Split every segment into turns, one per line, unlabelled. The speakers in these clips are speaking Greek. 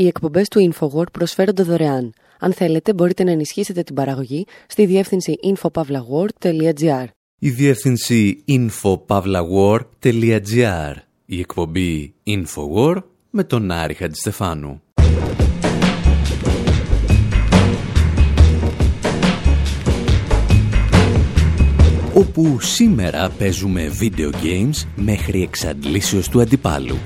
Οι εκπομπές του InfoWord προσφέρονται δωρεάν. Αν θέλετε, μπορείτε να ενισχύσετε την παραγωγή στη διεύθυνση infopavlagor.gr.
Η διεύθυνση infopavlagor.gr. Η εκπομπή InfoWord με τον Άρη Χατζηστεφάνου. όπου σήμερα παίζουμε video games μέχρι εξαντλήσεως του αντιπάλου.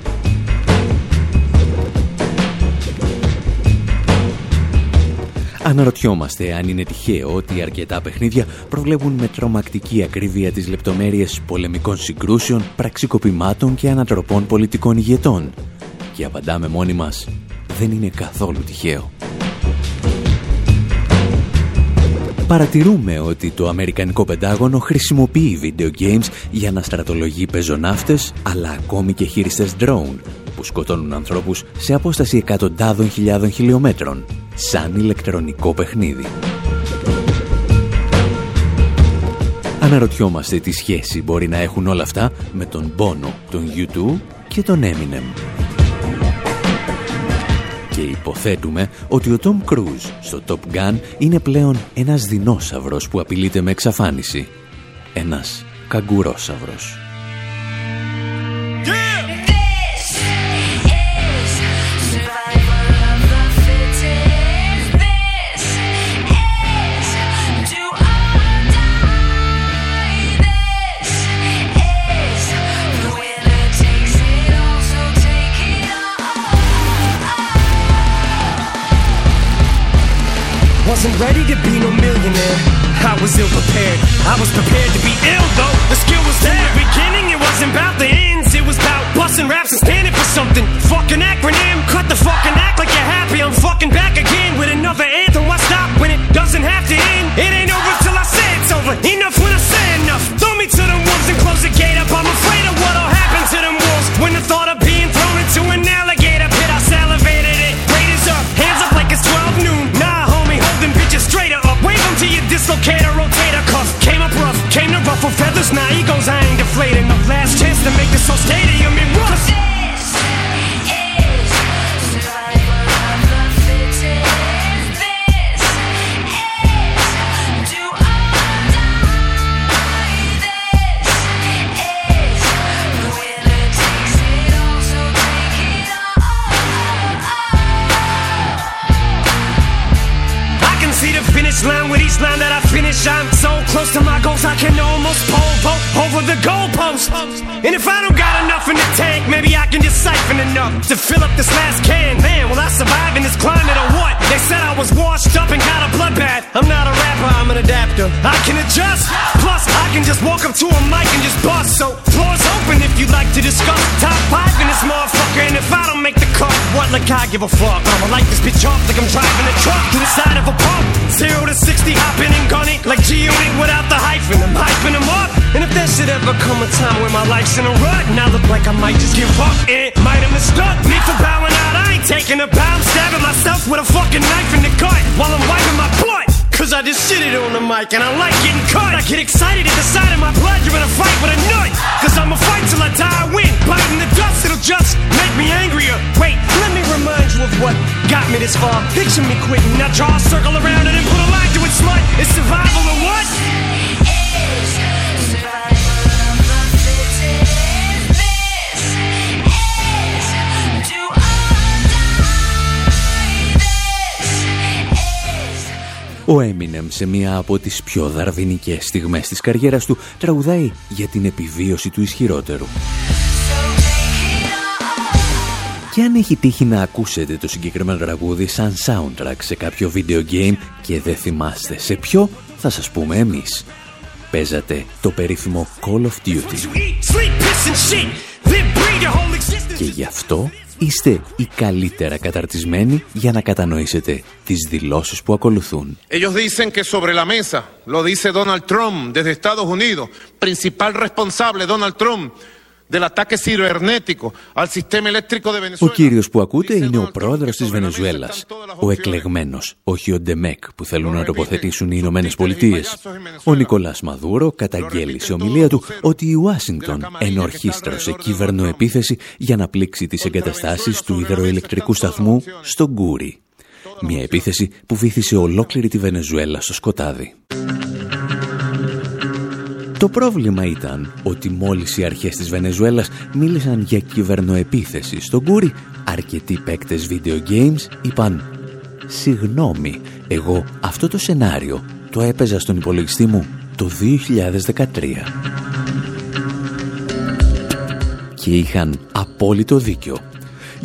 Αναρωτιόμαστε αν είναι τυχαίο ότι αρκετά παιχνίδια προβλέπουν με τρομακτική ακρίβεια τις λεπτομέρειες πολεμικών συγκρούσεων, πραξικοπημάτων και ανατροπών πολιτικών ηγετών. Και απαντάμε μόνοι μας, δεν είναι καθόλου τυχαίο. Παρατηρούμε ότι το Αμερικανικό Πεντάγωνο χρησιμοποιεί video games για να στρατολογεί πεζοναύτες, αλλά ακόμη και χειριστές drone, που σκοτώνουν ανθρώπους σε απόσταση εκατοντάδων χιλιάδων χιλιόμετρων, σαν ηλεκτρονικό παιχνίδι. Αναρωτιόμαστε τι σχέση μπορεί να έχουν όλα αυτά με τον Bono, τον U2 και τον Eminem. Και υποθέτουμε ότι ο Tom Cruise στο Top Gun είναι πλέον ένας δεινόσαυρος που απειλείται με εξαφάνιση. Ένας καγκουρόσαυρος.
To my goals, I can almost pole vault over the goalpost. And if I don't got enough in the tank, maybe I can just siphon enough to fill up this last can. Man, will I survive in this climate or what? They said I was washed up and got a bloodbath. I'm not a rapper, I'm an adapter. I can adjust. Plus, I can just walk up to a mic and just bust. So, floor's open if you'd like to discuss. Top five in this motherfucker. And if I don't make the cut, what like I give a fuck? I'ma light this bitch off like I'm driving a truck to the side of a pump. Zero to 60, hopping and gunning like G-Unit without the hyphen. I'm hyping them up. And if there should ever come a time where my life's in a rut, and I look like I might just give up, it might have mistook me for bowing out. I ain't taking a bow, I'm stabbing myself with a fucking knife in the gut while I'm wiping my butt. Cause I just sit it on the mic and I like getting cut. I get excited at the sight of my blood. You're in a fight with a nut. Cause I'ma fight till I die, I win. Biting the dust, it'll just make me angrier. Wait, let me remind you of what got me this far. Picture me quitting. Now draw a circle around it and put a line to it, smut. It's survival or what?
Ο Eminem σε μία από τις πιο δαρδινικές στιγμές της καριέρας του τραγουδάει για την επιβίωση του ισχυρότερου. Και αν έχει τύχει να ακούσετε το συγκεκριμένο τραγούδι σαν soundtrack σε κάποιο video game και δεν θυμάστε σε ποιο, θα σας πούμε εμείς. Παίζατε το περίφημο Call of Duty. Και γι' αυτό είστε οι καλύτερα καταρτισμένοι για να κατανοήσετε τις δηλώσεις που ακολουθούν.
Ellos dicen que sobre la mesa, lo dice Donald Trump desde Estados Unidos, principal responsable Donald Trump
Ο κύριος που ακούτε είναι ο πρόεδρος της Βενεζουέλας, ο εκλεγμένος, όχι ο ντεμέκ που θέλουν να τοποθετήσουν οι Ηνωμένες Πολιτείες. Ο Νικολάς Μαδούρο καταγγέλλει σε ομιλία του ότι η Ουάσιγκτον ενορχήστρωσε κυβερνοεπίθεση για να πλήξει τις εγκαταστάσεις του υδροελεκτρικού σταθμού στο Γκούρι. Μια επίθεση που βύθισε ολόκληρη τη Βενεζουέλα στο σκοτάδι. Το πρόβλημα ήταν ότι μόλις οι αρχές της Βενεζουέλας μίλησαν για κυβερνοεπίθεση στον Κούρι, αρκετοί παίκτες video games είπαν «Συγγνώμη, εγώ αυτό το σενάριο το έπαιζα στον υπολογιστή μου το 2013». Και είχαν απόλυτο δίκιο.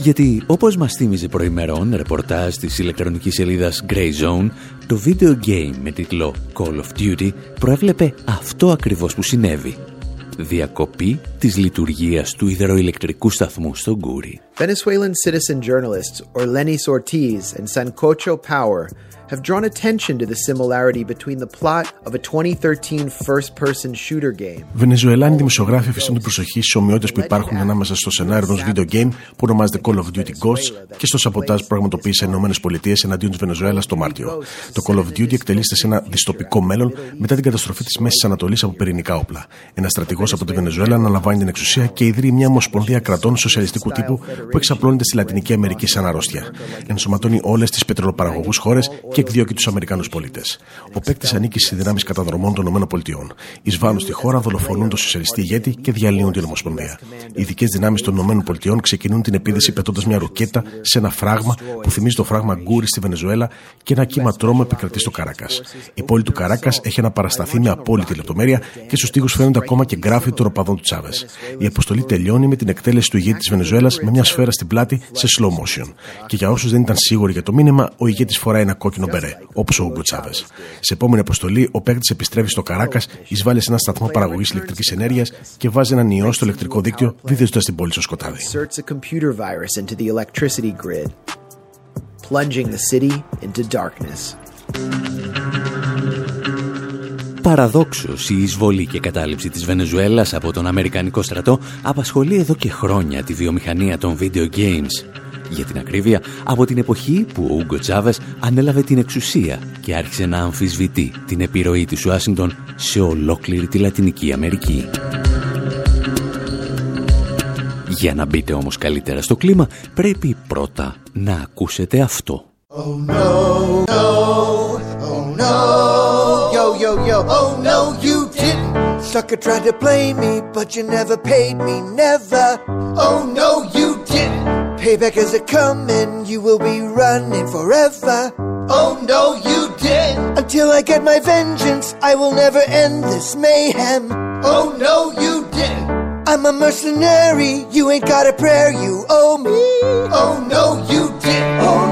Γιατί, όπως μας θύμιζε προημερών ρεπορτάζ της ηλεκτρονικής σελίδας Grey Zone, το video game με τίτλο Call of Duty προέβλεπε αυτό ακριβώς που συνέβη. Διακοπή της λειτουργίας του υδροηλεκτρικού σταθμού στο Γκούρι.
Venezuelan citizen journalists Orlenis Ortiz and Sancocho Power have drawn attention to the similarity between the plot of a 2013 first-person shooter game.
Βενεζουελάνοι δημοσιογράφοι αφήσαν την προσοχή στι ομοιότητες που υπάρχουν ανάμεσα στο σενάριο ενός video game που ονομάζεται Call of Duty Ghosts και στο σαμποτάζ που πραγματοποίησαν οι ΗΠΑ εναντίον της Βενεζουέλας το Μάρτιο. Το Call of Duty εκτελείστε σε ένα δυστοπικό μέλλον μετά την καταστροφή της Μέσης Ανατολής από πυρηνικά όπλα. Ένας στρατηγός από τη Βενεζουέλα αναλαμβάνει την εξουσία και ιδρύει μια ομοσπονδία κρατών σοσιαλιστικού τύπου που εξαπλώνεται στη Λατινική Αμερική σαν αρρώστια. Ενσωματώνει όλες τις πετρελοπαραγωγούς χώρες και εκδιώκει τους Αμερικάνους πολίτες. Ο παίκτης ανήκει στις δυνάμεις καταδρομών των ΗΠΑ. Εισβάλλουν στη χώρα, δολοφονούν τον σοσιαλιστή ηγέτη και διαλύουν την Ομοσπονδία. Οι ειδικές δυνάμεις των ΗΠΑ ξεκινούν την επίδεση πετώντας μια ρουκέτα σε ένα φράγμα που θυμίζει το φράγμα Γκούρι στη Βενεζουέλα και ένα κύμα τρόμο επικρατεί στο Καράκα. Η πόλη του Καράκα έχει αναπαρασταθεί με απόλυτη λεπτομέρεια και στους τοίχου φαίνονται ακόμα και γκράφη των οπαδών του Τσάβες. Η αποστολή τελειώνει με την εκτέλεση του ηγέτη της Βενεζουέλας με μια σφαίρα στην πλάτη σε slow motion. Και για όσους δεν ήταν σίγουροι για το μήνυμα, ο ηγέτης φοράει ένα κόκκινο μπερέ, όπως ο Ούγκο Τσάβες. Σε επόμενη αποστολή, ο παίκτης επιστρέφει στο Καράκας, εισβάλλει σε ένα σταθμό παραγωγής ηλεκτρικής ενέργειας και βάζει έναν ιό στο ηλεκτρικό δίκτυο, δίδυζοντα την πόλη στο σκοτάδι.
Παραδόξως, η εισβολή και κατάληψη της Βενεζουέλας από τον Αμερικανικό στρατό απασχολεί εδώ και χρόνια τη βιομηχανία των video games. Για την ακρίβεια, από την εποχή που ο Ούγκο Τσάβες ανέλαβε την εξουσία και άρχισε να αμφισβητεί την επιρροή της Ουάσιγκτον σε ολόκληρη τη Λατινική Αμερική. Για να μπείτε όμως καλύτερα στο κλίμα, πρέπει πρώτα να ακούσετε αυτό. Oh no, no, oh no, yo, yo, yo, oh no, you didn't. Sucker tried to play me, but you never paid me, never. Oh no, you didn't. Payback is a coming, you will be running forever. Oh no, you did. Until I get my vengeance, I will never end this mayhem. Oh no, you did. I'm a mercenary, you ain't got a prayer, you owe me. Oh no, you didn't. Oh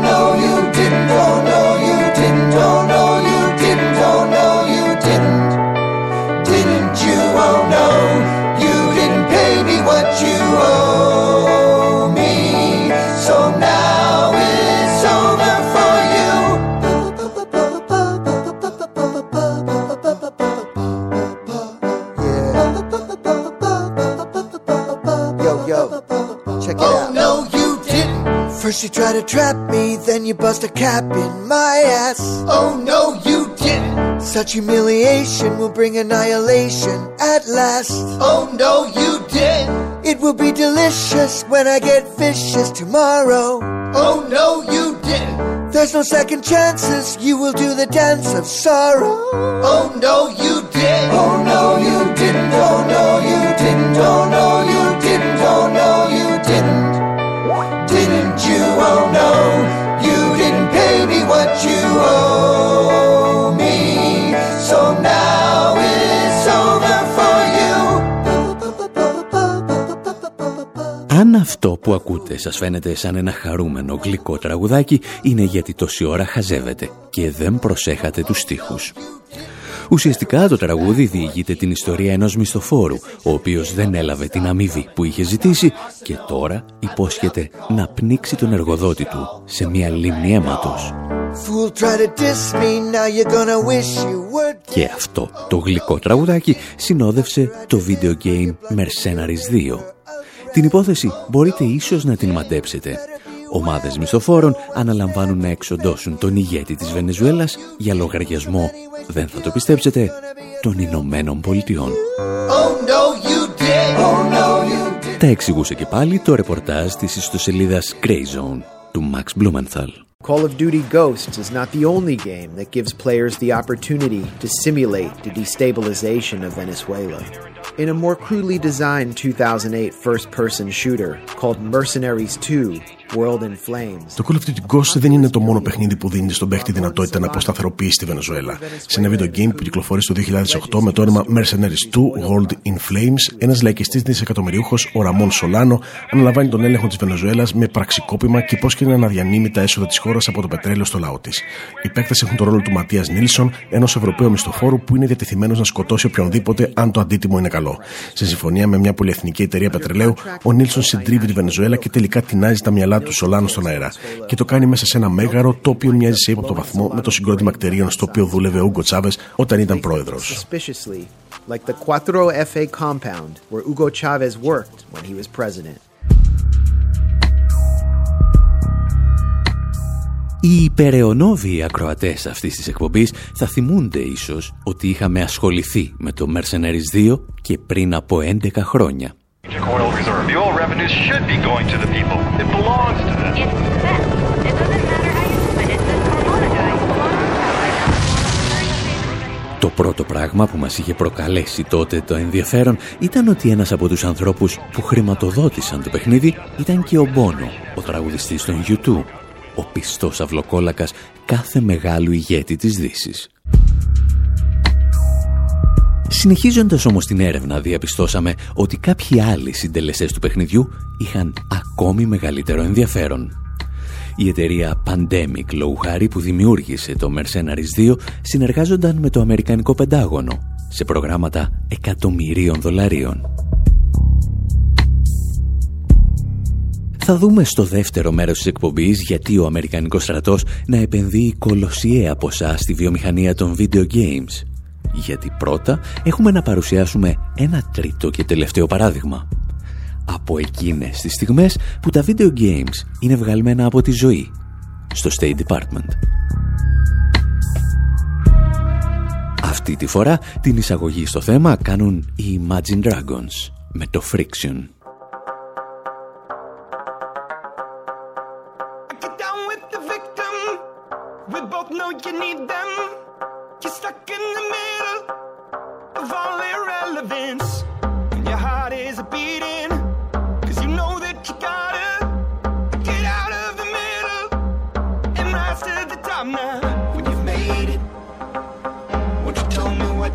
First you try to trap me, then you bust a cap in my ass.
Oh no, you didn't.
Such humiliation will bring annihilation at last.
Oh no, you didn't!
It will be delicious when I get vicious tomorrow.
Oh no, you didn't.
There's no second chances, you will do the dance of sorrow.
Oh no, you
didn't! Oh no, you didn't. Oh no, you didn't. Oh no,
Αν αυτό που ακούτε σας φαίνεται σαν ένα χαρούμενο γλυκό τραγουδάκι, είναι γιατί τόση ώρα χαζεύετε και δεν προσέχατε τους στίχους. Ουσιαστικά το τραγούδι διηγείται την ιστορία ενός μισθοφόρου, ο οποίος δεν έλαβε την αμοιβή που είχε ζητήσει και τώρα υπόσχεται να πνίξει τον εργοδότη του σε μια λίμνη αίματος. Και αυτό το γλυκό τραγουδάκι συνόδευσε το video game Mercenaries 2. Την υπόθεση μπορείτε ίσως να την μαντέψετε. Ομάδες μισθοφόρων αναλαμβάνουν να εξοντώσουν τον ηγέτη της Βενεζουέλας για λογαριασμό, δεν θα το πιστέψετε, των Ηνωμένων Πολιτειών. Τα εξηγούσε και πάλι το ρεπορτάζ της ιστοσελίδας Zone του Max Blumenthal.
Call of Duty Ghosts is not the only game that gives players the opportunity to simulate the destabilization of Venezuela. In a more crudely designed 2008 first person shooter called Mercenaries 2,
Το Call of Duty Ghost δεν είναι το μόνο παιχνίδι που δίνει στον παίχτη δυνατότητα να αποσταθεροποιήσει τη Βενεζουέλα. Σε ένα video game που κυκλοφόρησε το 2008 με το όνομα Mercenaries 2 World in Flames, ένας λαϊκιστής δισεκατομμυριούχο, ο Ραμόν Σολάνο, αναλαμβάνει τον έλεγχο της Βενεζουέλας με πραξικόπημα και υπόσχεται να αναδιανύμει τα έσοδα της χώρας από το πετρέλαιο στο λαό της. Οι παίκτες έχουν τον ρόλο του Ματίας Νίλσον, ενός Ευρωπαίου μισθοφόρου που είναι διατεθειμένος να σκοτώσει οποιονδήποτε αν το αντίτιμο είναι καλό. Σε συμφωνία με μια πολυεθνική εταιρεία πετρελαίου, ο Νίλσον συντρίβει τη Βενεζουέλα και τελικά τεινάζει τα μυαλά του Σολάνο στον αέρα. Και το κάνει μέσα σε ένα μέγαρο το οποίο μοιάζει σε ύποπτο βαθμό με το συγκρότημα κτηρίων στο οποίο δούλευε ο Ούγκο Τσάβες όταν ήταν πρόεδρος.
Like the Cuatro FA compound where Hugo Chavez worked when he was president.
Οι υπεραιωνόβοι ακροατές αυτής της εκπομπής θα θυμούνται ίσως ότι είχαμε ασχοληθεί με το Mercenaries 2 και πριν από 11 χρόνια. Το πρώτο πράγμα που μας είχε προκαλέσει τότε το ενδιαφέρον ήταν ότι ένας από τους ανθρώπους που χρηματοδότησαν το παιχνίδι ήταν και ο Μπόνο, ο τραγουδιστής των YouTube, ο πιστός αυλοκόλακας κάθε μεγάλου ηγέτη της δύσης. Συνεχίζοντας όμως την έρευνα διαπιστώσαμε ότι κάποιοι άλλοι συντελεστές του παιχνιδιού είχαν ακόμη μεγαλύτερο ενδιαφέρον. Η εταιρεία Pandemic λόγου που δημιούργησε το Mercenaries 2 συνεργάζονταν με το Αμερικανικό Πεντάγωνο σε προγράμματα εκατομμυρίων δολαρίων. Θα δούμε στο δεύτερο μέρος της εκπομπής γιατί ο Αμερικανικός στρατός να επενδύει κολοσιαία ποσά στη βιομηχανία των video games. Γιατί πρώτα έχουμε να παρουσιάσουμε ένα τρίτο και τελευταίο παράδειγμα. Από εκείνες τις στιγμές που τα video games είναι βγαλμένα από τη ζωή στο State Department. Αυτή τη φορά την εισαγωγή στο θέμα κάνουν οι Imagine Dragons με το Friction.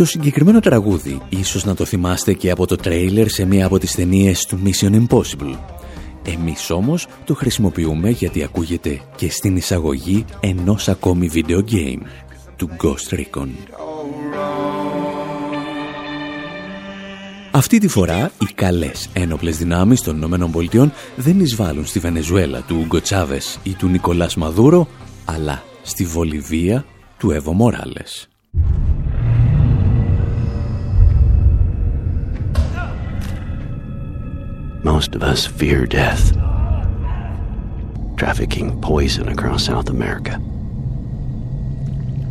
Το συγκεκριμένο τραγούδι ίσως να το θυμάστε και από το τρέιλερ σε μία από τις ταινίες του Mission Impossible. Εμείς όμως το χρησιμοποιούμε γιατί ακούγεται και στην εισαγωγή ενός ακόμη video game, του Ghost Recon. Αυτή τη φορά οι καλές ένοπλες δυνάμεις των ΗΠΑ δεν εισβάλλουν στη Βενεζουέλα του Ούγκο Τσάβες ή του Νικολάς Μαδούρο, αλλά στη Βολιβία του Εύω Μοράλες.
Most of us fear death. Trafficking poison across South America.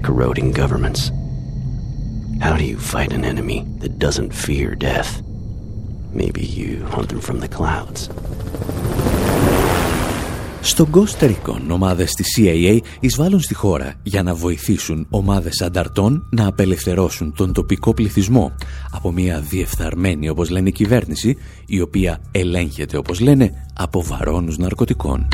Corroding governments. How do you fight an enemy that doesn't fear death? Maybe you hunt them from the clouds.
Στο Ghost Recon, ομάδες της CIA εισβάλλουν στη χώρα για να βοηθήσουν ομάδες ανταρτών να απελευθερώσουν τον τοπικό πληθυσμό από μια διεφθαρμένη, όπως λένε, κυβέρνηση, η οποία ελέγχεται, όπως λένε, από βαρόνους ναρκωτικών.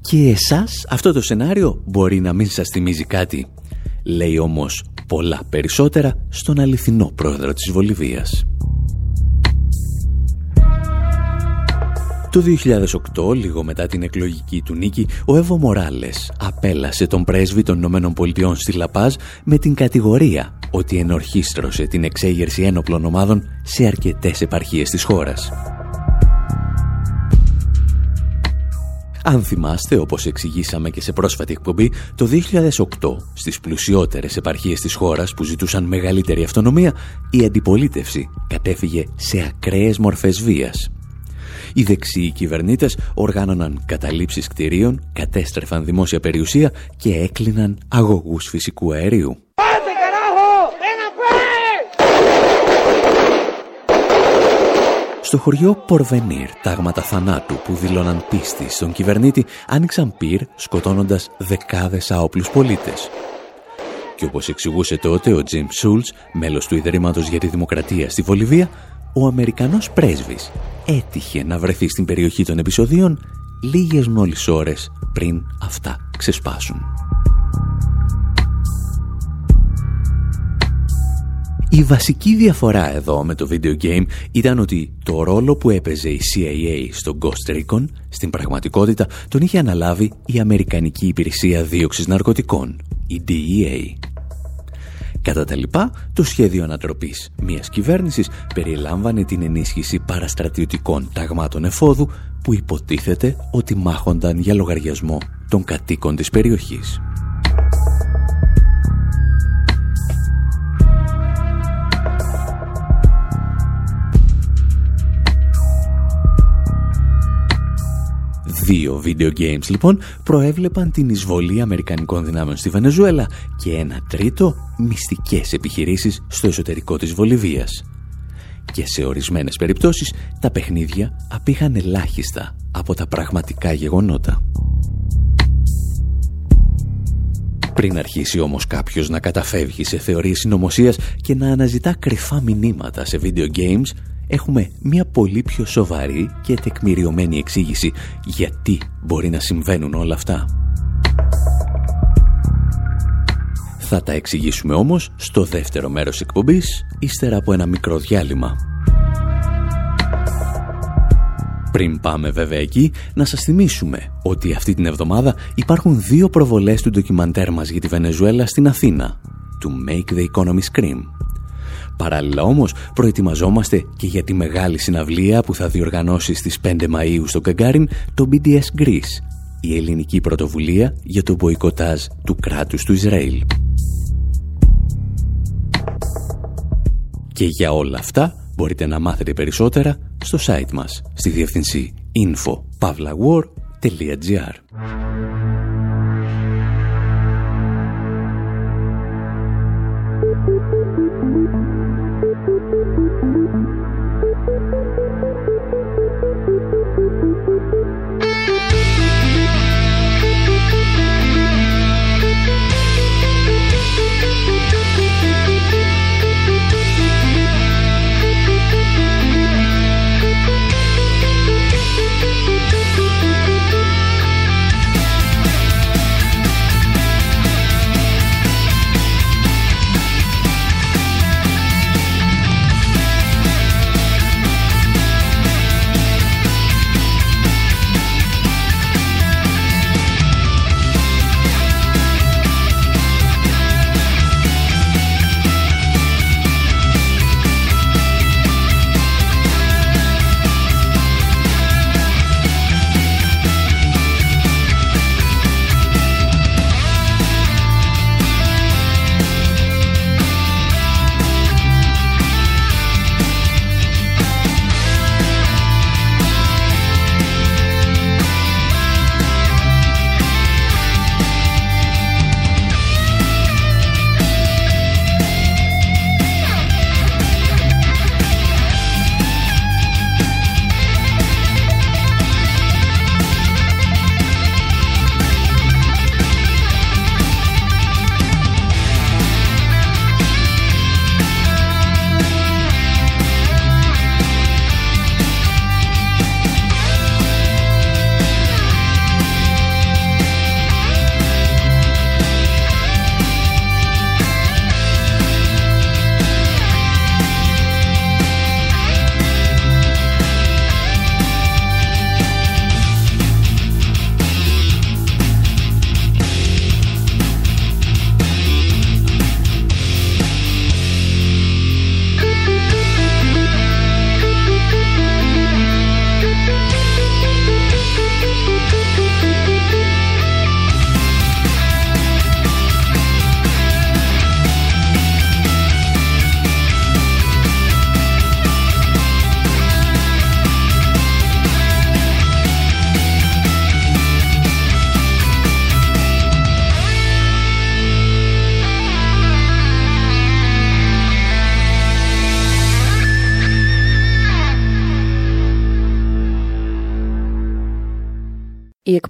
Και εσάς αυτό το σενάριο μπορεί να μην σας θυμίζει κάτι. Λέει όμως πολλά περισσότερα στον αληθινό πρόεδρο της Βολιβίας. Το 2008, λίγο μετά την εκλογική του νίκη, ο Εύω Μοράλες απέλασε τον πρέσβη των Ηνωμένων Πολιτειών στη Λαπάζ με την κατηγορία ότι ενορχίστρωσε την εξέγερση ένοπλων ομάδων σε αρκετές επαρχίες της χώρας. Αν θυμάστε, όπως εξηγήσαμε και σε πρόσφατη εκπομπή, το 2008 στις πλουσιότερες επαρχίες της χώρας που ζητούσαν μεγαλύτερη αυτονομία, η αντιπολίτευση κατέφυγε σε ακραίες μορφές βίας. Οι δεξιοί κυβερνήτες οργάνωναν καταλήψεις κτηρίων, κατέστρεφαν δημόσια περιουσία και έκλειναν αγωγούς φυσικού αερίου. Στο χωριό Πορβενίρ, τάγματα θανάτου που δηλώναν πίστη στον κυβερνήτη άνοιξαν πυρ σκοτώνοντας δεκάδες άοπλους πολίτες. Και όπως εξηγούσε τότε ο Τζιμ Σούλτς, μέλος του Ιδρύματος για τη Δημοκρατία στη Βολιβία, ο Αμερικανός πρέσβης έτυχε να βρεθεί στην περιοχή των επεισοδίων λίγες μόλις ώρες πριν αυτά ξεσπάσουν. Η βασική διαφορά εδώ με το video game ήταν ότι το ρόλο που έπαιζε η CIA στο Ghost Recon στην πραγματικότητα τον είχε αναλάβει η Αμερικανική Υπηρεσία Δίωξης Ναρκωτικών, η DEA. Κατά τα λοιπά, το σχέδιο ανατροπής μιας κυβέρνησης περιλάμβανε την ενίσχυση παραστρατιωτικών ταγμάτων εφόδου που υποτίθεται ότι μάχονταν για λογαριασμό των κατοίκων της περιοχής. Δύο video games λοιπόν προέβλεπαν την εισβολή Αμερικανικών δυνάμεων στη Βενεζουέλα και ένα τρίτο μυστικές επιχειρήσεις στο εσωτερικό της Βολιβίας. Και σε ορισμένες περιπτώσεις τα παιχνίδια απήχαν ελάχιστα από τα πραγματικά γεγονότα. Πριν αρχίσει όμως κάποιος να καταφεύγει σε θεωρίες συνωμοσίας και να αναζητά κρυφά μηνύματα σε video games, έχουμε μια πολύ πιο σοβαρή και τεκμηριωμένη εξήγηση γιατί μπορεί να συμβαίνουν όλα αυτά. Θα τα εξηγήσουμε όμως στο δεύτερο μέρος εκπομπής, ύστερα από ένα μικρό διάλειμμα. Πριν πάμε βέβαια εκεί, να σας θυμίσουμε ότι αυτή την εβδομάδα υπάρχουν δύο προβολές του ντοκιμαντέρ μας για τη Βενεζουέλα στην Αθήνα, του Make the Economy Scream. Παράλληλα όμως προετοιμαζόμαστε και για τη μεγάλη συναυλία που θα διοργανώσει στις 5 Μαΐου στο Καγκάριν το BDS Greece, η ελληνική πρωτοβουλία για το μποϊκοτάζ του κράτους του Ισραήλ. Και για όλα αυτά μπορείτε να μάθετε περισσότερα στο site μας, στη διευθυνσή info.pavlawar.gr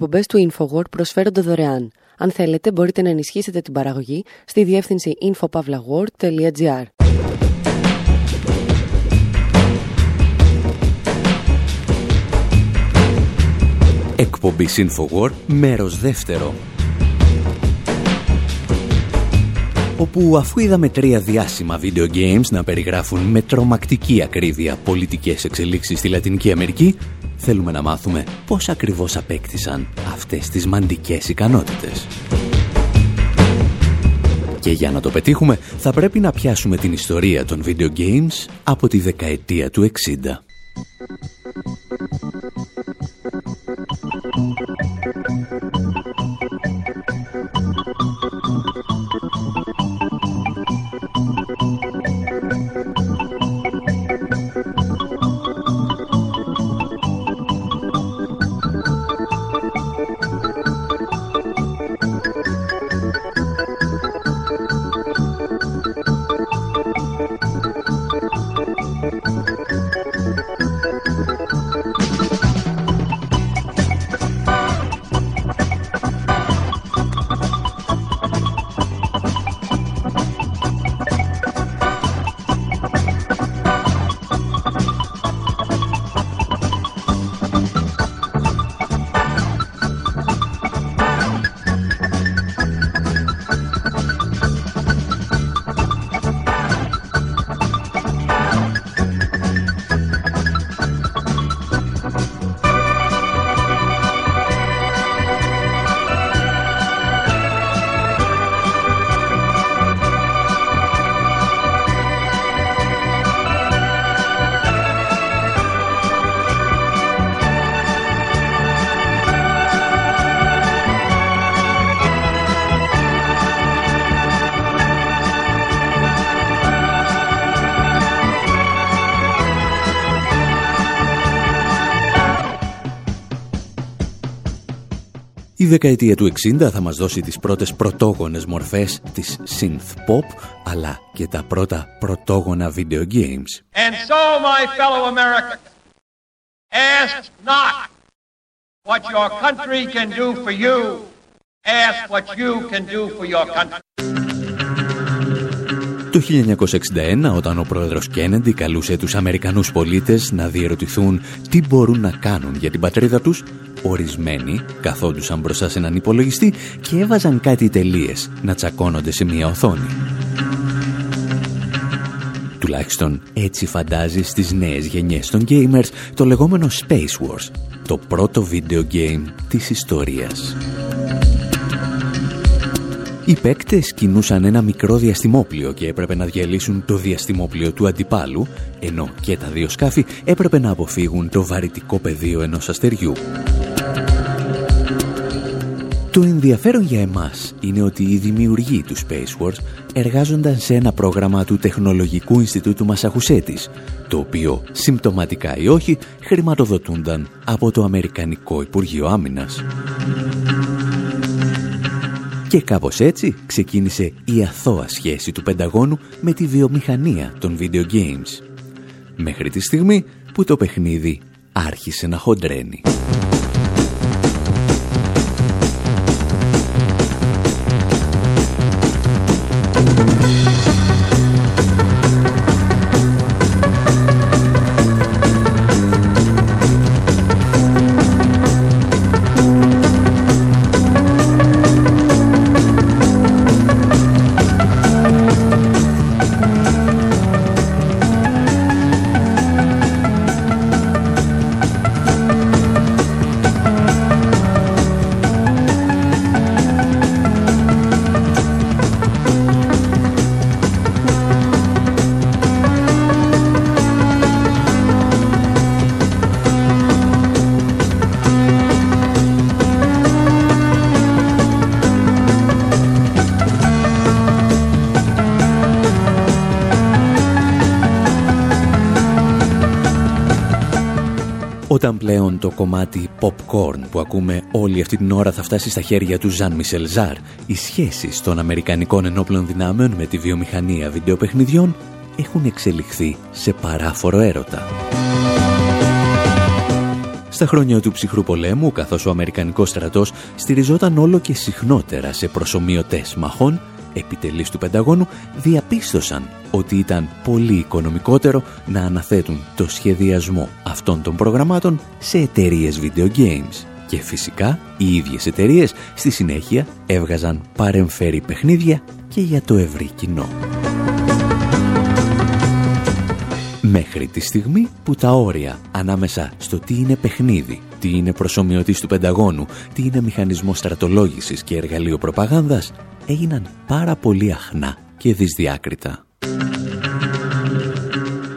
Οι εκπομπές του InfoWord προσφέρονται δωρεάν. Αν θέλετε, μπορείτε να ενισχύσετε την παραγωγή στη διεύθυνση infopavlagor.gr.
Εκπομπή InfoWord, μέρος δεύτερο. όπου αφού είδαμε τρία διάσημα video games να περιγράφουν με τρομακτική ακρίβεια πολιτικές εξελίξεις στη Λατινική Αμερική, θέλουμε να μάθουμε πώς ακριβώς απέκτησαν αυτές τις μαντικές ικανότητες. Και για να το πετύχουμε θα πρέπει να πιάσουμε την ιστορία των video games από τη δεκαετία του 60. Δεκαετία του 60 θα μας δώσει τις πρώτες πρωτόγονες μορφές της synth pop, αλλά και τα πρώτα πρωτόγωνα video games.
And so, my fellow Americans, ask not what your country can do for you, ask what you can do for your country.
Το 1961, όταν ο πρόεδρος Κέννεντι καλούσε τους Αμερικανούς πολίτες να διερωτηθούν τι μπορούν να κάνουν για την πατρίδα τους, Ορισμένοι καθόντουσαν μπροστά σε έναν υπολογιστή και έβαζαν κάτι τελείες να τσακώνονται σε μια οθόνη. Τουλάχιστον έτσι φαντάζεις στις νέες γενιές των gamers το λεγόμενο Space Wars, το πρώτο video game της ιστορίας. Οι παίκτες κινούσαν ένα μικρό διαστημόπλιο και έπρεπε να διαλύσουν το διαστημόπλιο του αντιπάλου, ενώ και τα δύο σκάφη έπρεπε να αποφύγουν το βαρυτικό πεδίο ενός αστεριού. Το ενδιαφέρον για εμάς είναι ότι οι δημιουργοί του Space Wars εργάζονταν σε ένα πρόγραμμα του Τεχνολογικού Ινστιτούτου Μασαχουσέτης, το οποίο, συμπτωματικά ή όχι, χρηματοδοτούνταν από το Αμερικανικό Υπουργείο Άμυνας. Και κάπως έτσι ξεκίνησε η αθώα σχέση του Πενταγώνου με τη βιομηχανία των video games. Μέχρι τη στιγμή που το παιχνίδι άρχισε να χοντρένει. Όταν πλέον το κομμάτι popcorn που ακούμε όλη αυτή την ώρα θα φτάσει στα χέρια του Ζαν Μισελ Ζάρ, οι σχέσεις των Αμερικανικών ενόπλων δυνάμεων με τη βιομηχανία βιντεοπαιχνιδιών έχουν εξελιχθεί σε παράφορο έρωτα. Στα χρόνια του ψυχρού πολέμου, καθώς ο Αμερικανικός στρατός στηριζόταν όλο και συχνότερα σε προσωμιωτές μαχών, επιτελείς του Πενταγώνου διαπίστωσαν ότι ήταν πολύ οικονομικότερο να αναθέτουν το σχεδιασμό αυτών των προγραμμάτων σε εταιρείες video games. Και φυσικά οι ίδιες εταιρείες στη συνέχεια έβγαζαν παρεμφέρει παιχνίδια και για το ευρύ κοινό. Μέχρι τη στιγμή που τα όρια ανάμεσα στο τι είναι παιχνίδι, τι είναι προσωμιωτής του Πενταγώνου, τι είναι μηχανισμό στρατολόγησης και εργαλείο προπαγάνδας, έγιναν πάρα πολύ αχνά και δυσδιάκριτα.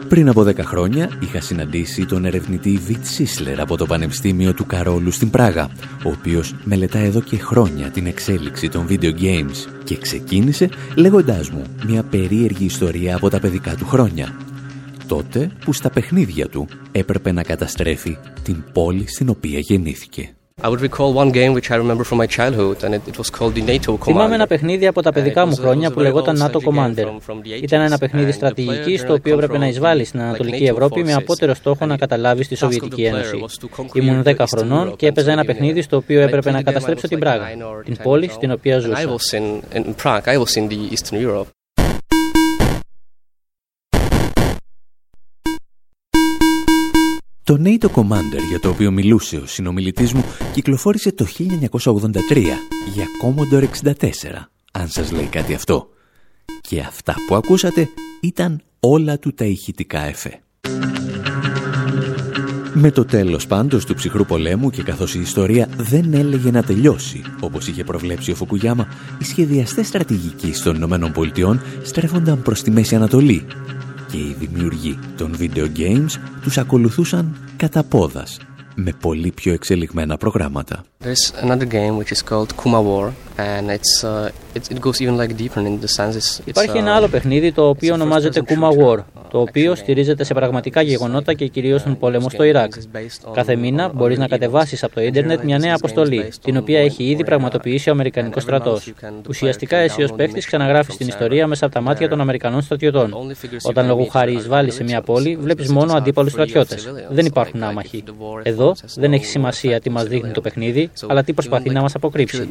Πριν από 10 χρόνια είχα συναντήσει τον ερευνητή Βιτ Σίσλερ από το Πανεπιστήμιο του Καρόλου στην Πράγα, ο οποίος μελετά εδώ και χρόνια την εξέλιξη των video games και ξεκίνησε λέγοντάς μου μια περίεργη ιστορία από τα παιδικά του χρόνια. Τότε που στα παιχνίδια του έπρεπε να καταστρέφει την πόλη στην οποία γεννήθηκε.
Θυμάμαι ένα παιχνίδι από τα παιδικά μου χρόνια που λεγόταν NATO Commander. Ήταν ένα παιχνίδι στρατηγική το οποίο έπρεπε να εισβάλλει στην Ανατολική Ευρώπη με απότερο στόχο να καταλάβει τη Σοβιετική Ένωση. Ήμουν 10 χρονών και έπαιζα ένα παιχνίδι στο οποίο έπρεπε να καταστρέψω την Πράγα, την πόλη στην οποία ζούσα.
Το NATO Commander για το οποίο μιλούσε ο συνομιλητής μου κυκλοφόρησε το 1983 για Commodore 64, αν σας λέει κάτι αυτό. Και αυτά που ακούσατε ήταν όλα του τα ηχητικά εφέ. Με το τέλος πάντως του ψυχρού πολέμου και καθώς η ιστορία δεν έλεγε να τελειώσει, όπως είχε προβλέψει ο Φουκουγιάμα, οι σχεδιαστές στρατηγικοί των Ηνωμένων Πολιτειών στρέφονταν προς τη Μέση Ανατολή και οι δημιουργοί των video games τους ακολουθούσαν κατά πόδας με πολύ πιο εξελιγμένα προγράμματα.
Υπάρχει ένα άλλο παιχνίδι το οποίο ονομάζεται Kuma War, το οποίο στηρίζεται σε πραγματικά γεγονότα και κυρίως τον πόλεμο στο Ιράκ. Κάθε μήνα μπορείς να κατεβάσεις από το ίντερνετ μια νέα αποστολή, την οποία έχει ήδη πραγματοποιήσει ο Αμερικανικός στρατός. Ουσιαστικά εσύ ως παίχτης ξαναγράφεις την ιστορία μέσα από τα μάτια των Αμερικανών στρατιωτών. Όταν λόγω χάρη εισβάλλει σε μια πόλη, βλέπεις μόνο αντίπαλους στρατιώτες. Δεν υπάρχουν άμαχοι. Εδώ δεν έχει σημασία τι μας δείχνει το παιχνίδι, αλλά τι προσπαθεί να μας αποκρύψει.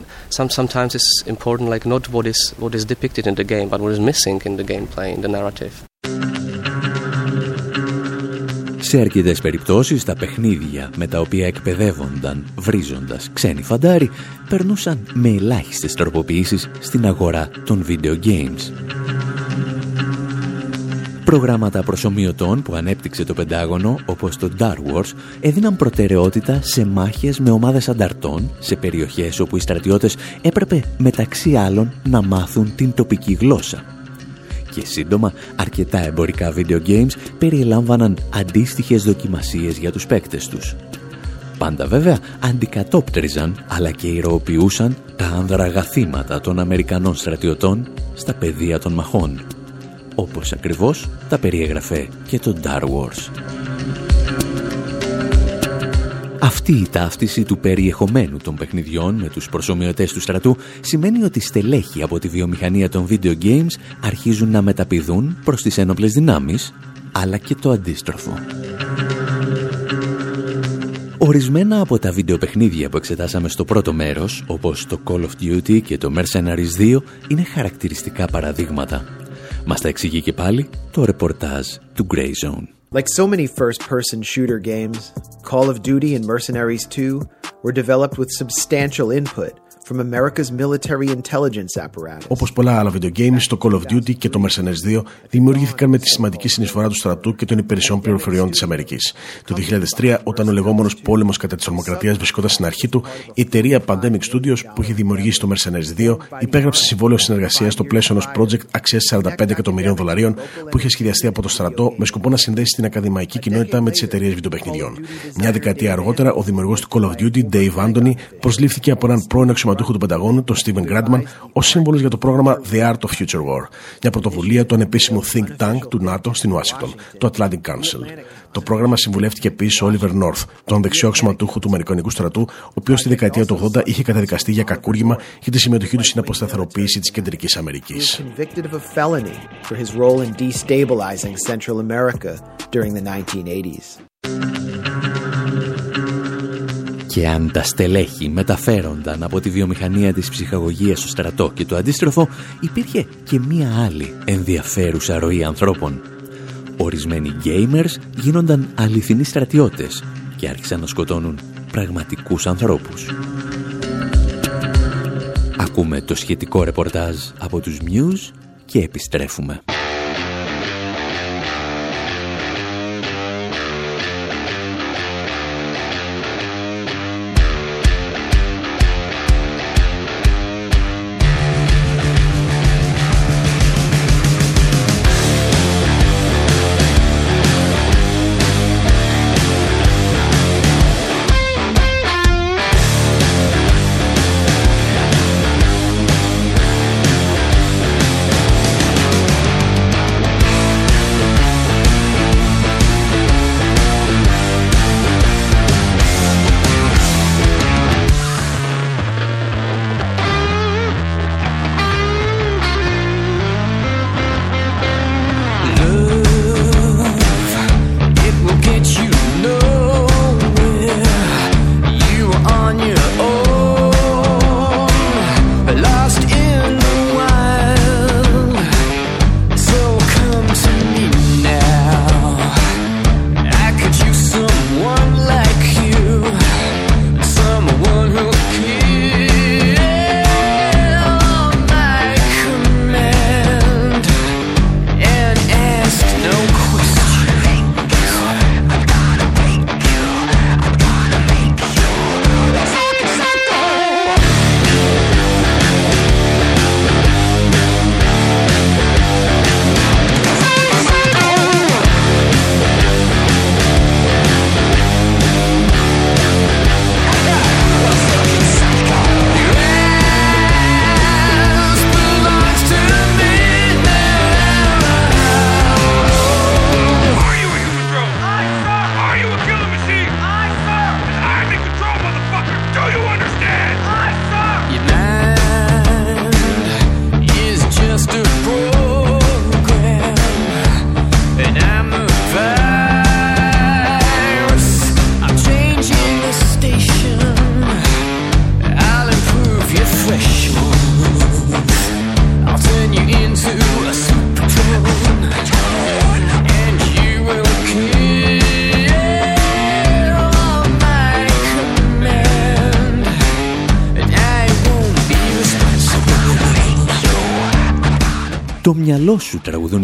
Σε αρκετές περιπτώσεις τα παιχνίδια με τα οποία εκπαιδεύονταν βρίζοντας ξένοι φαντάροι περνούσαν με ελάχιστες τροποποιήσεις στην αγορά των video games. Προγράμματα προσωμιωτών που ανέπτυξε το Πεντάγωνο, όπως το Star Wars, έδιναν προτεραιότητα σε μάχες με ομάδες ανταρτών σε περιοχές όπου οι στρατιώτες έπρεπε μεταξύ άλλων να μάθουν την τοπική γλώσσα και σύντομα αρκετά εμπορικά video games περιελάμβαναν αντίστοιχες δοκιμασίες για τους παίκτες τους. Πάντα βέβαια αντικατόπτριζαν αλλά και ηρωοποιούσαν τα άνδρα των Αμερικανών στρατιωτών στα πεδία των μαχών. Όπως ακριβώς τα περιέγραφε και το Star Wars. Αυτή η ταύτιση του περιεχομένου των παιχνιδιών με τους προσωμιωτές του στρατού σημαίνει ότι στελέχη από τη βιομηχανία των video games αρχίζουν να μεταπηδούν προς τις ένοπλες δυνάμεις, αλλά και το αντίστροφο. Ορισμένα από τα βιντεοπαιχνίδια που εξετάσαμε στο πρώτο μέρος, όπως το Call of Duty και το Mercenaries 2, είναι χαρακτηριστικά παραδείγματα. Μας τα εξηγεί και πάλι το ρεπορτάζ του Grey Zone.
Like so many first person shooter games, Call of Duty and Mercenaries 2 were developed with substantial input from America's military intelligence apparatus.
Όπως πολλά άλλα video games, το Call of Duty και το Mercenaries 2 δημιουργήθηκαν με τη σημαντική συνεισφορά του στρατού και των υπηρεσιών πληροφοριών της Αμερικής. Το 2003, όταν ο λεγόμενος πόλεμος κατά της ορμοκρατίας βρισκόταν στην αρχή του, η εταιρεία Pandemic Studios που είχε δημιουργήσει το Mercenaries 2 υπέγραψε συμβόλαιο συνεργασίας στο πλαίσιο ενός project αξίας 45 εκατομμυρίων δολαρίων που είχε σχεδιαστεί από το στρατό με σκοπό να συνδέσει την ακαδημαϊκή κοινότητα με τις εταιρείες βιντεοπαιχνιδιών. Μια δεκαετία αργότερα, ο δημιουργός του Call of Duty, Dave Anthony, προσλήφθηκε από έναν πρώην αξιωματούχο του Πενταγώνου, τον Steven Gradman, ως σύμβολος για το πρόγραμμα The Art of Future War, μια πρωτοβουλία του ανεπίσημου think tank του ΝΑΤΟ στην Ουάσιγκτον, το Atlantic Council. Το πρόγραμμα συμβουλεύτηκε επίσης ο Oliver North, τον δεξιό αξιωματούχο του Αμερικανικού στρατού, ο οποίος στη δεκαετία του 80 είχε καταδικαστεί για κακούργημα για τη συμμετοχή του στην αποσταθεροποίηση της Κεντρικής Αμερικής.
Και αν τα στελέχη μεταφέρονταν από τη βιομηχανία της ψυχαγωγίας στο στρατό και το αντίστροφο, υπήρχε και μία άλλη ενδιαφέρουσα ροή ανθρώπων. Ορισμένοι gamers γίνονταν αληθινοί στρατιώτες και άρχισαν να σκοτώνουν πραγματικούς ανθρώπους. Ακούμε το σχετικό ρεπορτάζ από τους Muse και επιστρέφουμε.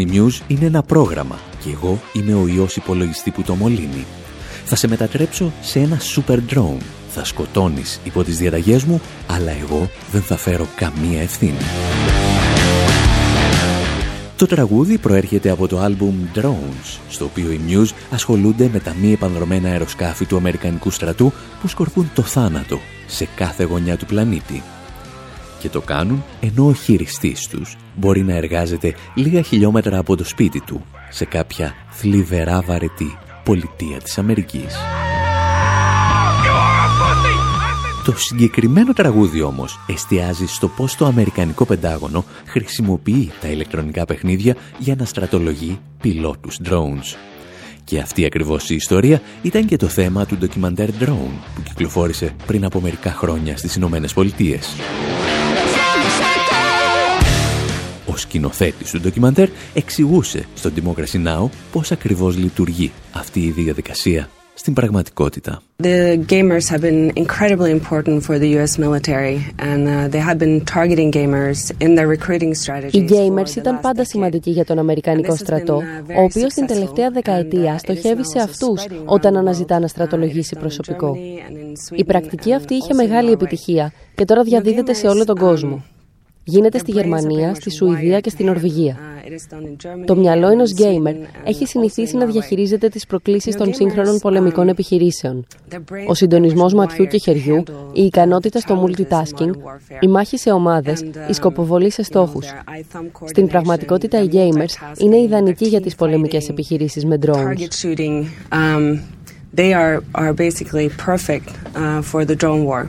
Τραγουδούν οι Muse είναι ένα πρόγραμμα και εγώ είμαι ο ιός υπολογιστή που το μολύνει. Θα σε μετατρέψω σε ένα super drone. Θα σκοτώνεις υπό τις διαταγές μου, αλλά εγώ δεν θα φέρω καμία ευθύνη. Το τραγούδι προέρχεται από το άλμπουμ Drones, στο οποίο οι Muse ασχολούνται με τα μη επανδρομένα αεροσκάφη του Αμερικανικού στρατού που σκορπούν το θάνατο σε κάθε γωνιά του πλανήτη και το κάνουν ενώ ο χειριστής τους μπορεί να εργάζεται λίγα χιλιόμετρα από το σπίτι του σε κάποια θλιβερά βαρετή πολιτεία της Αμερικής. Το συγκεκριμένο τραγούδι όμως εστιάζει στο πώς το Αμερικανικό Πεντάγωνο χρησιμοποιεί τα ηλεκτρονικά παιχνίδια για να στρατολογεί πιλότους drones. Και αυτή ακριβώς η ιστορία ήταν και το θέμα του ντοκιμαντέρ Drone που κυκλοφόρησε πριν από μερικά χρόνια στις Ηνωμένες Πολιτείες. Σκηνοθέτης του ντοκιμαντέρ εξηγούσε στο Democracy Now! πώς ακριβώς λειτουργεί αυτή η διαδικασία στην πραγματικότητα.
The gamers have been incredibly important for the US military and uh, they have been targeting gamers in their recruiting strategies.
Οι gamers ήταν πάντα σημαντικοί για τον Αμερικανικό στρατό, uh, ο οποίος την τελευταία δεκαετία uh, στοχεύει σε αυτούς όταν αναζητά να στρατολογήσει προσωπικό. Η πρακτική αυτή είχε μεγάλη επιτυχία και τώρα διαδίδεται σε όλο τον κόσμο. Γίνεται στη Γερμανία, στη Σουηδία και στην Νορβηγία. Το μυαλό ενός γκέιμερ έχει συνηθίσει να διαχειρίζεται τις προκλήσεις των σύγχρονων πολεμικών επιχειρήσεων. Ο συντονισμός ματιού και χεριού, η ικανότητα στο multitasking, η μάχη σε ομάδες, η σκοποβολή σε στόχους. Στην πραγματικότητα, οι gamers είναι ιδανικοί για τις πολεμικές επιχειρήσεις με drones. They are, are basically perfect uh, for the drone war.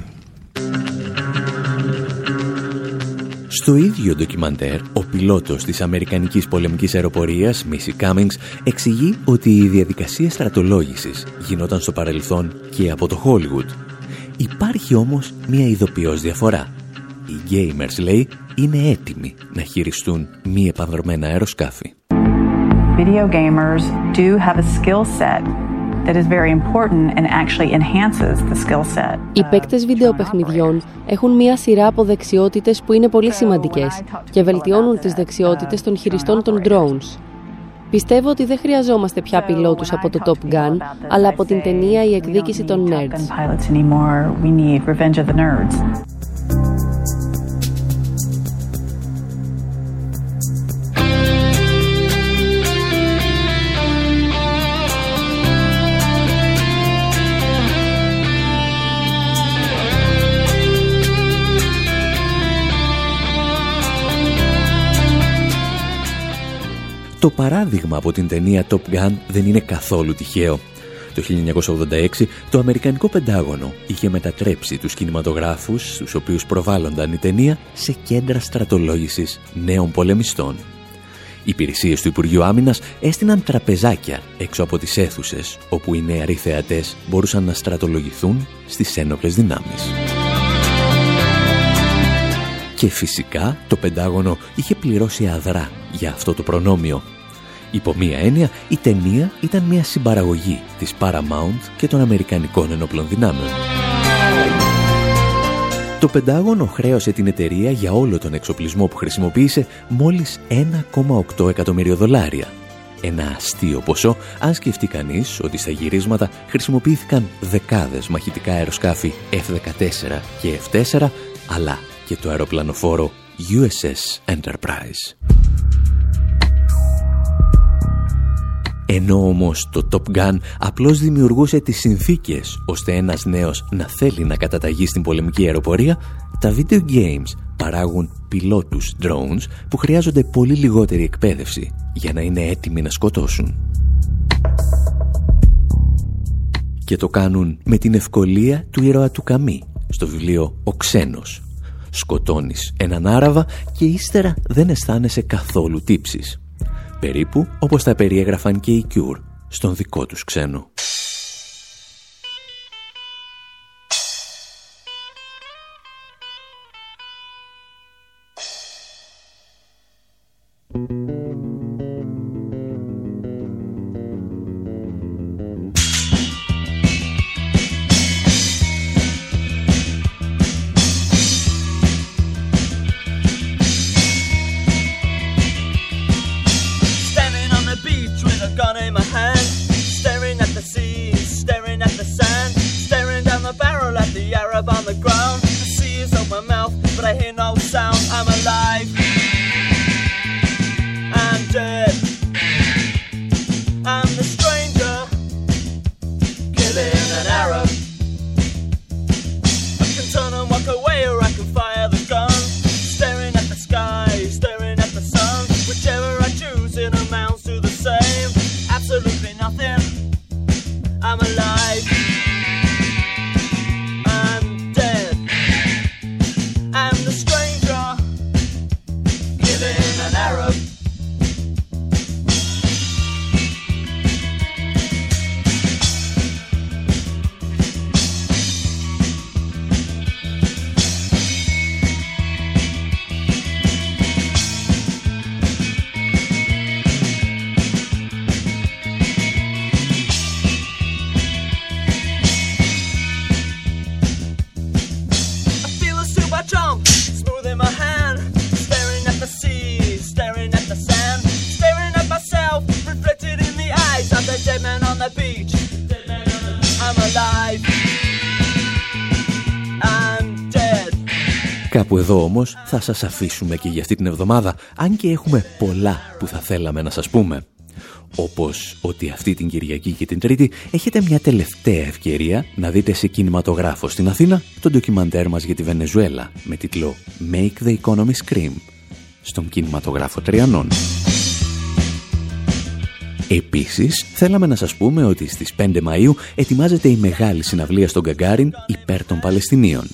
Στο ίδιο ντοκιμαντέρ, ο πιλότος της Αμερικανικής πολεμικής αεροπορίας, Μίση Cummings, εξηγεί ότι η διαδικασία στρατολόγησης γινόταν στο παρελθόν και από το Hollywood. Υπάρχει όμως μια ειδοποιώς διαφορά. Οι gamers, λέει, είναι έτοιμοι να χειριστούν μη επανδρομένα αεροσκάφη.
Video gamers do have a skill set that is very important and actually enhances the skill set.
Οι παίκτες βιντεοπαιχνιδιών έχουν μία σειρά από δεξιότητες που είναι πολύ σημαντικές και βελτιώνουν τις δεξιότητες των χειριστών των drones. Πιστεύω ότι δεν χρειαζόμαστε πια πιλότους από το Top Gun, αλλά από την ταινία «Η εκδίκηση των Nerds».
Το παράδειγμα από την ταινία Top Gun δεν είναι καθόλου τυχαίο. Το 1986 το Αμερικανικό Πεντάγωνο είχε μετατρέψει τους κινηματογράφους στους οποίους προβάλλονταν η ταινία σε κέντρα στρατολόγησης νέων πολεμιστών. Οι υπηρεσίες του Υπουργείου Άμυνας έστειναν τραπεζάκια έξω από τις αίθουσες όπου οι νεαροί θεατές μπορούσαν να στρατολογηθούν στις ένοπλες δυνάμεις. Και φυσικά το Πεντάγωνο είχε πληρώσει αδρά για αυτό το προνόμιο. Υπό μία έννοια, η ταινία ήταν μια συμπαραγωγή της Paramount και των Αμερικανικών Ενόπλων Δυνάμεων. Το Πεντάγωνο χρέωσε την εταιρεία για όλο τον εξοπλισμό που χρησιμοποίησε μόλις 1,8 εκατομμύριο δολάρια. Ένα αστείο ποσό, αν σκεφτεί κανείς ότι στα γυρίσματα χρησιμοποιήθηκαν δεκάδες μαχητικά αεροσκάφη F-14 και F-4, αλλά και το αεροπλανοφόρο USS Enterprise. Ενώ όμως το Top Gun απλώς δημιουργούσε τις συνθήκες ώστε ένας νέος να θέλει να καταταγεί στην πολεμική αεροπορία, τα video games παράγουν πιλότους drones που χρειάζονται πολύ λιγότερη εκπαίδευση για να είναι έτοιμοι να σκοτώσουν. Και το κάνουν με την ευκολία του ήρωα του Καμί στο βιβλίο «Ο Ξένος». Σκοτώνεις έναν Άραβα και ύστερα δεν αισθάνεσαι καθόλου τύψεις περίπου όπως τα περιέγραφαν και οι Cure στον δικό τους ξένο. Εδώ όμως θα σας αφήσουμε και για αυτή την εβδομάδα, αν και έχουμε πολλά που θα θέλαμε να σας πούμε. Όπως ότι αυτή την Κυριακή και την Τρίτη έχετε μια τελευταία ευκαιρία να δείτε σε κινηματογράφο στην Αθήνα το ντοκιμαντέρ μας για τη Βενεζουέλα με τίτλο «Make the Economy Scream» στον κινηματογράφο Τριανών. Επίσης, θέλαμε να σας πούμε ότι στις 5 Μαΐου ετοιμάζεται η μεγάλη συναυλία στον Γκαγκάριν υπέρ των Παλαιστινίων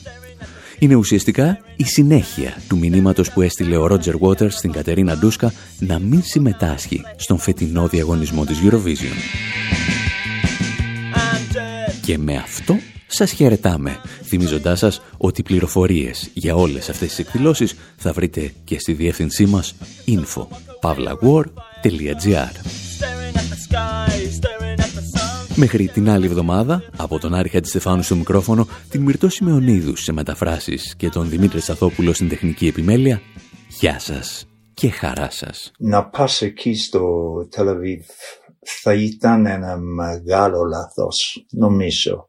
είναι ουσιαστικά η συνέχεια του μηνύματος που έστειλε ο Ρότζερ Waters στην Κατερίνα Ντούσκα να μην συμμετάσχει στον φετινό διαγωνισμό της Eurovision. Και με αυτό σας χαιρετάμε, θυμίζοντάς σας ότι πληροφορίες για όλες αυτές τις εκδηλώσεις θα βρείτε και στη διεύθυνσή μας info.pavlawar.gr Μέχρι την άλλη εβδομάδα, από τον Άρη Χατζηστεφάνου στο μικρόφωνο, την Μυρτώ Σιμεωνίδους σε μεταφράσεις και τον Δημήτρη Σαθόπουλο στην τεχνική επιμέλεια, γεια σας και χαρά σας.
Να πας εκεί στο Τελαβίβ θα ήταν ένα μεγάλο λάθος, νομίζω.